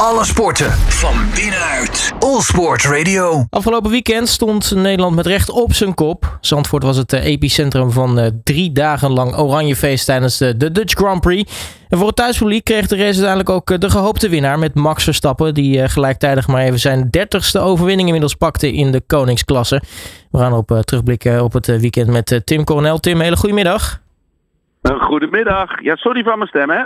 Alle sporten van binnenuit. All Sport Radio. Afgelopen weekend stond Nederland met recht op zijn kop. Zandvoort was het eh, epicentrum van uh, drie dagen lang oranje feest tijdens de, Dutch Grand Prix. En voor het thuispubliek kreeg de race uiteindelijk ook eh, de gehoopte winnaar met Max Verstappen. Die gelijktijdig maar even zijn dertigste overwinning inmiddels pakte in de koningsklasse. We gaan op terugblikken op het weekend met Tim Coronel. Tim, hele goedemiddag. Goedemiddag. Ja, sorry van mijn stem, hè?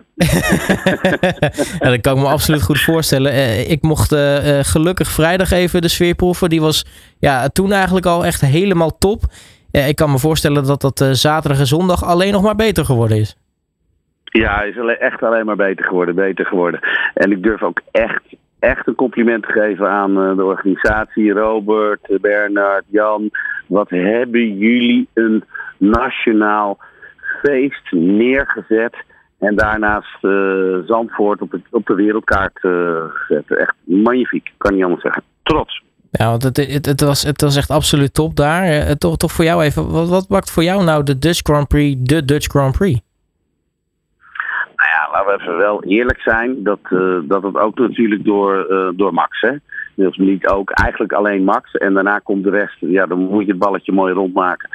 ja, dat kan ik me absoluut goed voorstellen. Uh, ik mocht uh, gelukkig vrijdag even de sfeer proeven. Die was ja, toen eigenlijk al echt helemaal top. ik kan me voorstellen dat dat zaterdag en zondag alleen nog maar beter geworden is. Ja, is echt alleen maar beter geworden, beter geworden. En ik durf ook echt, echt een compliment te geven aan de organisatie. Robert, Bernard, Jan. Wat hebben jullie een nationaal feest neergezet. En daarnaast uh, Zandvoort op, het, op de wereldkaart uh, gezet. Echt magnifiek, kan niet anders zeggen. Trots. Ja, want het, het, het, was, het was echt absoluut top daar. Uh, toch, toch voor jou even, wat, wat maakt voor jou nou de Dutch Grand Prix de Dutch Grand Prix? Nou ja, laten we even wel eerlijk zijn. Dat, dat het ook natuurlijk door, door Max, hè. Dus niet ook eigenlijk alleen Max. En daarna komt de rest. Ja, dan moet je het balletje mooi rondmaken.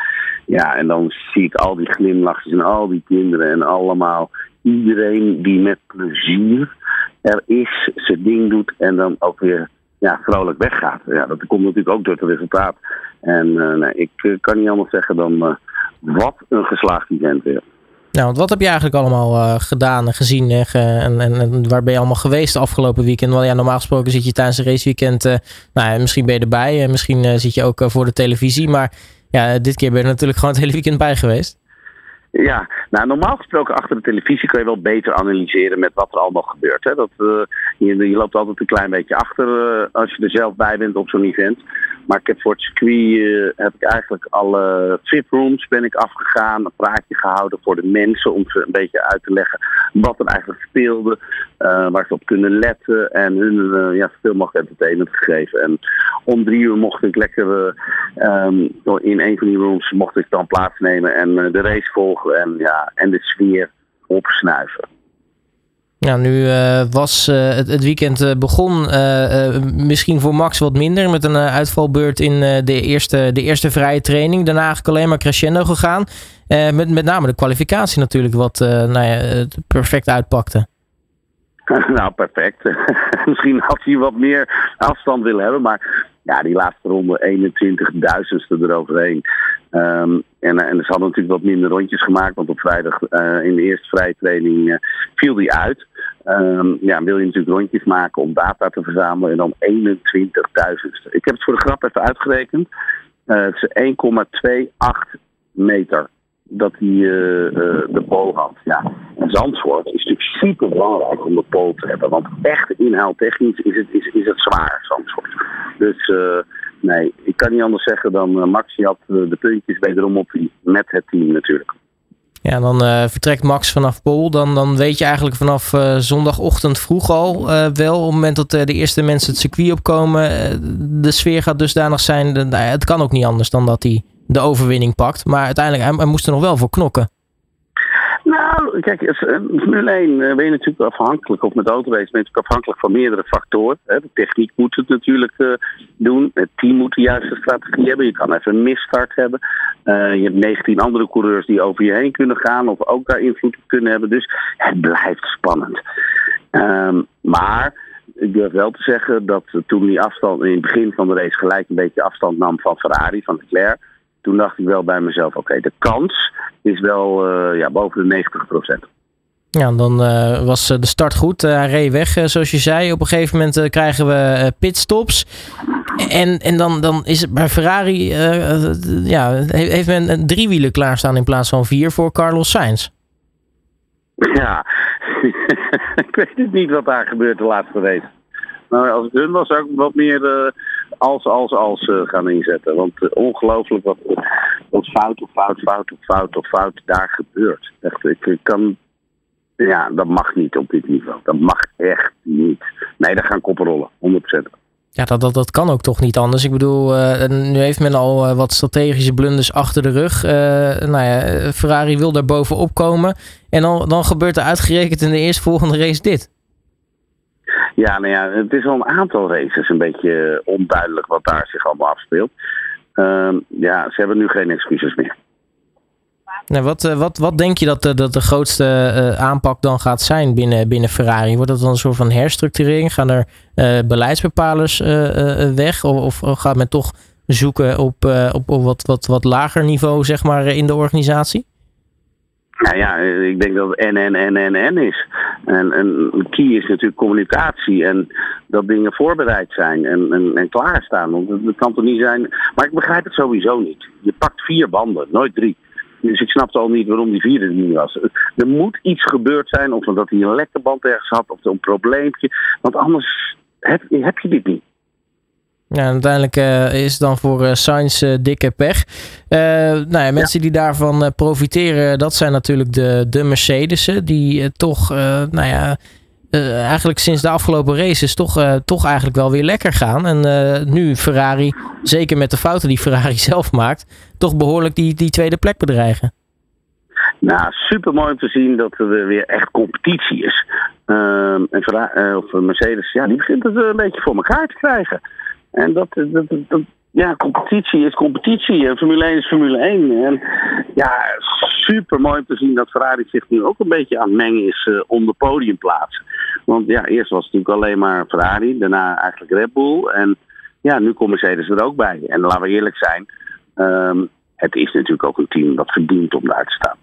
Ja, en dan zie ik al die glimlachjes en al die kinderen en allemaal iedereen die met plezier er is, zijn ding doet en dan ook weer ja, vrolijk weggaat. Ja, dat komt natuurlijk ook door het resultaat. En uh, nee, ik uh, kan niet anders zeggen dan uh, wat een geslaagd event weer. Nou, want wat heb je eigenlijk allemaal gedaan en gezien en, en, en, waar ben je allemaal geweest afgelopen weekend? Want ja, normaal gesproken zit je tijdens een raceweekend, nou ja, misschien ben je erbij en misschien zit je ook voor de televisie, maar ja, dit keer ben je natuurlijk gewoon het hele weekend bij geweest. Ja, nou normaal gesproken achter de televisie kun je wel beter analyseren met wat er allemaal gebeurt. Hè? Dat, je, je, loopt altijd een klein beetje achter als je er zelf bij bent op zo'n event. Maar ik heb voor het circuit uh, heb ik eigenlijk alle VIP rooms ben ik afgegaan, een praatje gehouden voor de mensen om ze een beetje uit te leggen wat er eigenlijk speelde, waar ze op kunnen letten en hun ja, zoveel mogelijk entertainment gegeven. En om drie uur mocht ik lekker um, in een van die rooms mocht ik dan plaatsnemen en de race volgen en, ja, en de sfeer opsnuiven. Ja, nu uh, was uh, het, weekend uh, begon misschien voor Max wat minder met een uitvalbeurt in de, eerste, de eerste vrije training. Daarna eigenlijk alleen maar crescendo gegaan. met, met name de kwalificatie natuurlijk wat nou ja, perfect uitpakte. nou, perfect. misschien had hij wat meer afstand willen hebben, maar ja, die laatste ronde 21.000ste eroverheen. Um, en, en ze hadden natuurlijk wat minder rondjes gemaakt, want op vrijdag in de eerste vrije training viel die uit. Um, ja, wil je natuurlijk rondjes maken om data te verzamelen en dan 21.000ste. Ik heb het voor de grap even uitgerekend. Uh, het is 1,28 meter dat hij de pool had. Ja. En Zandvoort is natuurlijk super belangrijk om de pool te hebben, want echt inhaaltechnisch is het, is, is het zwaar, Zandvoort. Dus nee, ik kan niet anders zeggen dan uh, Max had de puntjes wederom op met het team natuurlijk. Ja, dan uh, vertrekt Max vanaf Pol. Dan, dan weet je eigenlijk vanaf zondagochtend vroeg al wel, op het moment dat de eerste mensen het circuit opkomen, de sfeer gaat dusdanig zijn. Het kan ook niet anders dan dat hij de overwinning pakt. Maar uiteindelijk, hij moest er nog wel voor knokken. Nou, kijk, eh, Formule 1 eh, ben je natuurlijk afhankelijk, of met autorace ben je natuurlijk afhankelijk van meerdere factoren. De techniek moet het natuurlijk uh, doen, het team moet de juiste strategie hebben. Je kan even een misstart hebben. Je hebt 19 andere coureurs die over je heen kunnen gaan of ook daar invloed op kunnen hebben. Dus het blijft spannend. Um, maar ik durf wel te zeggen dat toen die afstand in het begin van de race gelijk een beetje afstand nam van Ferrari, van Leclerc toen dacht ik wel bij mezelf, oké, de kans is wel uh, ja, boven de 90 procent. Ja, dan uh, was de start goed. Uh, hij reed weg, zoals je zei. Op een gegeven moment krijgen we pitstops. En, en dan, dan is het bij Ferrari... ja, heeft men een driewielen klaarstaan in plaats van vier voor Carlos Sainz. Ja, ik weet het niet wat daar gebeurt de laatste race. Nou, als ik hun was, zou ik wat meer als, als, als uh, gaan inzetten. Want uh, ongelooflijk wat, wat fout of fout, fout of fout of fout daar gebeurt. Echt, ik, ik kan. Ja, dat mag niet op dit niveau. Dat mag echt niet. Nee, daar gaan koppen rollen, 100%. Ja, dat, dat, dat kan ook toch niet anders. Ik bedoel, uh, nu heeft men al wat strategische blunders achter de rug. nou ja, Ferrari wil daar bovenop komen. En dan, dan gebeurt er uitgerekend in de eerstvolgende race dit. Ja, nou ja, het is wel een aantal races een beetje onduidelijk wat daar zich allemaal afspeelt. Ehm, ja, ze hebben nu geen excuses meer. Nou, wat, wat, wat denk je dat de, dat de grootste aanpak dan gaat zijn binnen, binnen Ferrari? Wordt dat dan een soort van herstructurering? Gaan er uh, beleidsbepalers weg? Of, of, gaat men toch zoeken op, op, op wat, wat, wat lager niveau zeg maar, in de organisatie? Nou ja, ik denk dat het N, N, N, N, N is. En, en key is natuurlijk communicatie en dat dingen voorbereid zijn en, en, en klaarstaan. Want het kan toch niet zijn. Maar ik begrijp het sowieso niet. Je pakt vier banden, nooit drie. Dus ik snapte al niet waarom die vierde er niet was. Er moet iets gebeurd zijn, of dat hij een lekke band ergens had, of een probleempje. Want anders heb, heb je dit niet. Ja, uiteindelijk uh, is het dan voor uh, Sainz uh, dikke pech. nou ja, mensen ja. die daarvan profiteren, dat zijn natuurlijk de, de Mercedes'en. Die toch, nou ja, eigenlijk sinds de afgelopen races toch, toch eigenlijk wel weer lekker gaan. En nu Ferrari, zeker met de fouten die Ferrari zelf maakt, toch behoorlijk die, die tweede plek bedreigen. Nou, super mooi om te zien dat er weer echt competitie is. en Ferrari, of Mercedes, ja, die begint het een beetje voor elkaar te krijgen. En dat, dat, dat, ja, competitie is competitie. En Formule 1 is Formule 1. En ja, super mooi om te zien dat Ferrari zich nu ook een beetje aan het mengen is uh, om de podiumplaatsen. Want ja, eerst was het natuurlijk alleen maar Ferrari, daarna eigenlijk Red Bull. En ja, nu komt Mercedes er ook bij. En laten we eerlijk zijn, um, het is natuurlijk ook een team dat verdient om daar te staan.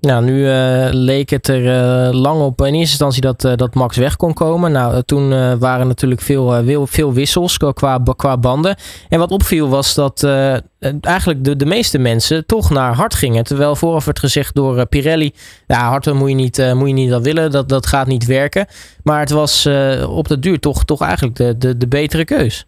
Nou, nu uh, leek het er uh, lang op in eerste instantie dat, uh, dat Max weg kon komen. Nou, toen waren natuurlijk veel, veel, veel wissels qua, qua banden. En wat opviel was dat eigenlijk de, de meeste mensen toch naar hard gingen. Terwijl vooraf werd gezegd door Pirelli, ja, hard moet je niet, moet je niet dat willen, dat, dat gaat niet werken. Maar het was op de duur toch, toch eigenlijk de, de, de betere keus.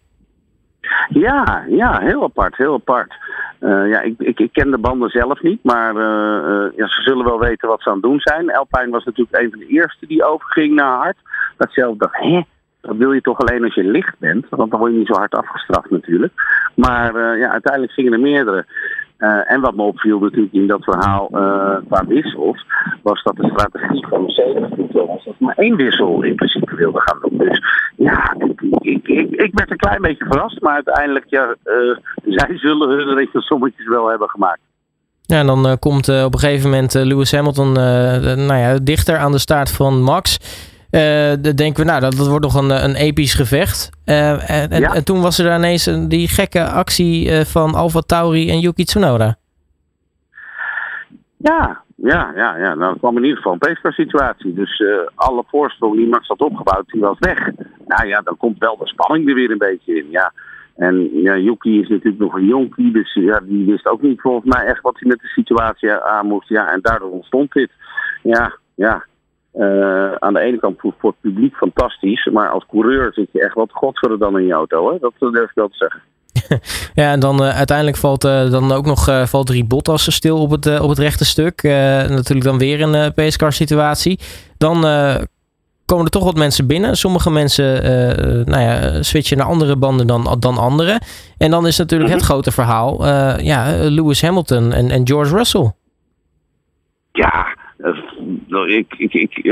Ja, ja, heel apart, heel apart. Uh, ja, ik, ik, ik, ken de banden zelf niet, maar uh, uh, ja, ze zullen wel weten wat ze aan het doen zijn. Alpine was natuurlijk een van de eerste die overging naar hard. Dat zelf dacht, hè, dat wil je toch alleen als je licht bent, want dan word je niet zo hard afgestraft natuurlijk. Maar ja, uiteindelijk gingen er meerdere. En wat me opviel natuurlijk in dat verhaal uh, qua wissels, was dat de strategie van Mercedes was dat maar één wissel in principe wilde gaan doen. Dus ja, ik, ik, ik, ik werd een klein beetje verrast, maar uiteindelijk, ja, uh, zij zullen hun rekensommetjes wel hebben gemaakt. Ja, en dan komt op een gegeven moment Lewis Hamilton nou ja, dichter aan de staart van Max. Dan denken we, nou, dat, dat wordt nog een, een episch gevecht. En, ja. en, toen was er ineens een, die gekke actie van Alfa Tauri en Yuki Tsunoda. Ja, ja, ja, ja. Nou, kwam in ieder geval een pace situatie. Dus alle voorsprong die Max had opgebouwd, die was weg. Nou ja, dan komt wel de spanning er weer een beetje in, ja. En ja, Yuki is natuurlijk nog een jonkie, dus ja, die wist ook niet volgens mij echt wat hij met de situatie aan moest. Ja, en daardoor ontstond dit. Ja, ja, uh, aan de ene kant voor, voor, het publiek fantastisch, maar als coureur zit je echt wat godverdomme dan in je auto. Hè? Dat durf ik wel te zeggen. ja, en dan uh, uiteindelijk valt uh, dan ook nog uh, valt drie Bottas stil op het, op het rechte stuk. natuurlijk dan weer een uh, pacecar situatie. Dan komen er toch wat mensen binnen. Sommige mensen nou ja, switchen naar andere banden dan, dan anderen. En dan is natuurlijk het grote verhaal ja, Lewis Hamilton en, en George Russell. Ja, ik, ik, ik,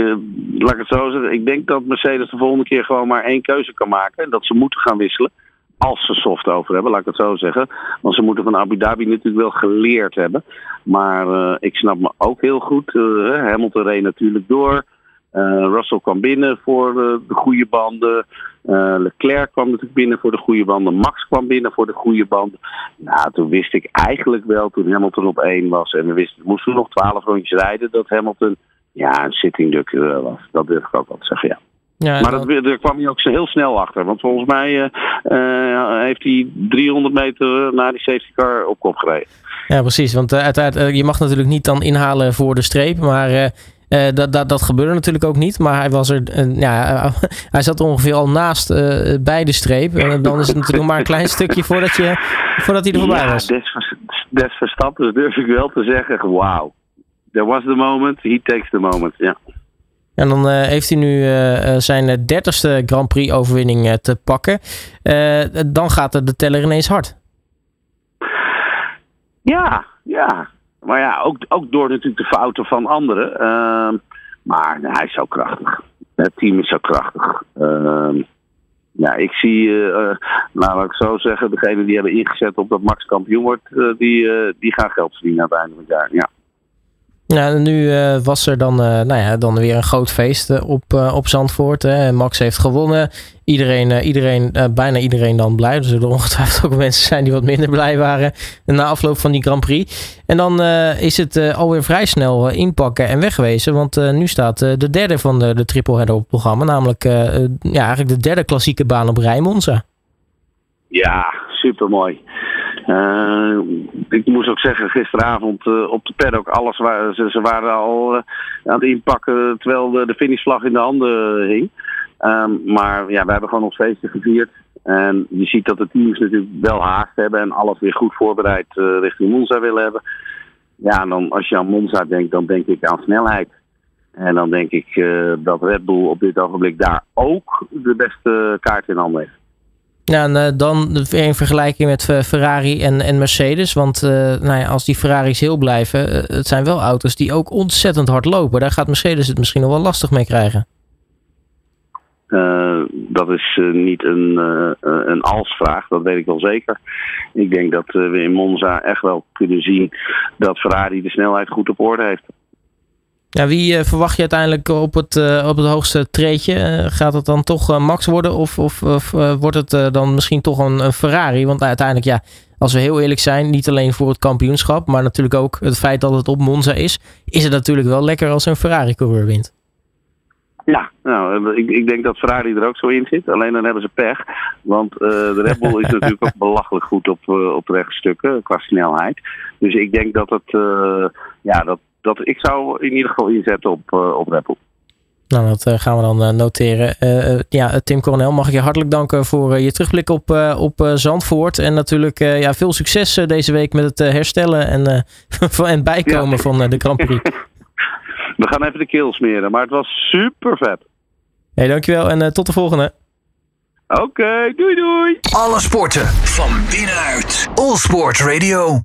laat ik het zo zeggen. Ik denk dat Mercedes de volgende keer gewoon maar één keuze kan maken. En dat ze moeten gaan wisselen. Als ze soft over hebben, laat ik het zo zeggen. Want ze moeten van Abu Dhabi natuurlijk wel geleerd hebben. Maar uh, ik snap me ook heel goed. Uh, Hamilton reed natuurlijk door. Uh, Russell kwam binnen voor de, de goede banden. Leclerc kwam natuurlijk binnen voor de goede banden. Max kwam binnen voor de goede banden. Nou, toen wist ik eigenlijk wel, toen Hamilton op één was en we wisten, moesten nog twaalf rondjes rijden, dat Hamilton ja, een sitting was. Dat durf ik ook wel te zeggen, ja. Ja, maar dat, daar kwam hij ook zo heel snel achter. Want volgens mij uh, uh, heeft hij 300 meter na die safety car op kop gereden. Ja, precies. Want uh, uiteraard, je mag natuurlijk niet dan inhalen voor de streep. Maar dat, dat, dat gebeurde natuurlijk ook niet. Maar hij, was er, ja, hij zat ongeveer al naast bij de streep. En dan is het natuurlijk maar een klein stukje voordat, je, voordat hij er voorbij ja, was. Des, des Verstappen durf ik wel te zeggen. Wauw. There was the moment. He takes the moment. Ja. En dan heeft hij nu zijn dertigste Grand Prix overwinning te pakken. dan gaat de teller ineens hard. Ja, ja. Maar ja, ook, ook door natuurlijk de fouten van anderen. Uh, maar hij is zo krachtig. het team is zo krachtig. Ehm, ja, ik zie, uh, laat ik zo zeggen, degene die hebben ingezet op dat Max kampioen wordt, die, die gaan geld verdienen aan het einde van het jaar. Ja. Ja, nu uh, was er dan, uh, nou ja, dan weer een groot feest uh, op, op Zandvoort. Hè. Max heeft gewonnen. Iedereen, iedereen bijna iedereen dan blij. Er zullen ongetwijfeld ook mensen zijn die wat minder blij waren na afloop van die Grand Prix. En dan is het alweer vrij snel inpakken en wegwezen. Want nu staat de derde van de, de triple header op het programma. Namelijk ja, eigenlijk de derde klassieke baan op Rijmonza. Ja, supermooi. Uh, ik moest ook zeggen, gisteravond uh, op de paddock, alles ze, waren al uh, aan het inpakken terwijl de, de finishvlag in de handen hing. Um, maar ja, we hebben gewoon nog feestje gevierd. En je ziet dat de teams natuurlijk wel haast hebben en alles weer goed voorbereid richting Monza willen hebben. Ja, en dan als je aan Monza denkt, dan denk ik aan snelheid. En dan denk ik dat Red Bull op dit ogenblik daar ook de beste kaart in handen heeft. Ja, en uh, dan in vergelijking met uh, Ferrari en, en Mercedes. Want uh, nou ja, als die Ferraris heel blijven, het zijn wel auto's die ook ontzettend hard lopen. Daar gaat Mercedes het misschien nog wel lastig mee krijgen. dat is niet een, een als-vraag, dat weet ik wel zeker. Ik denk dat we in Monza echt wel kunnen zien dat Ferrari de snelheid goed op orde heeft. Ja, wie uh, verwacht je uiteindelijk op het, uh, op het hoogste treedje? Uh, gaat het dan toch Max worden of, of, of wordt het dan misschien toch een, een, Ferrari? Want uiteindelijk, ja, als we heel eerlijk zijn, niet alleen voor het kampioenschap, maar natuurlijk ook het feit dat het op Monza is, is het natuurlijk wel lekker als een Ferrari-coureur wint. Ja, nou, ik, ik denk dat Ferrari er ook zo in zit. Alleen dan hebben ze pech. Want de Red Bull is natuurlijk ook belachelijk goed op, op rechtstukken qua snelheid. Dus ik denk dat het, ja, dat, dat, ik zou in ieder geval inzetten op, uh, op Red Bull. Nou, dat uh, gaan we dan uh, noteren. ja, Tim Coronel, mag ik je hartelijk danken voor je terugblik op, op Zandvoort. En natuurlijk ja, veel succes deze week met het herstellen en, en bijkomen ja. van de Grand Prix. we gaan even de keel smeren, maar het was super vet. Hey, dankjewel en tot de volgende. Oké, okay, doei doei. Alle sporten van binnenuit. All Sport Radio.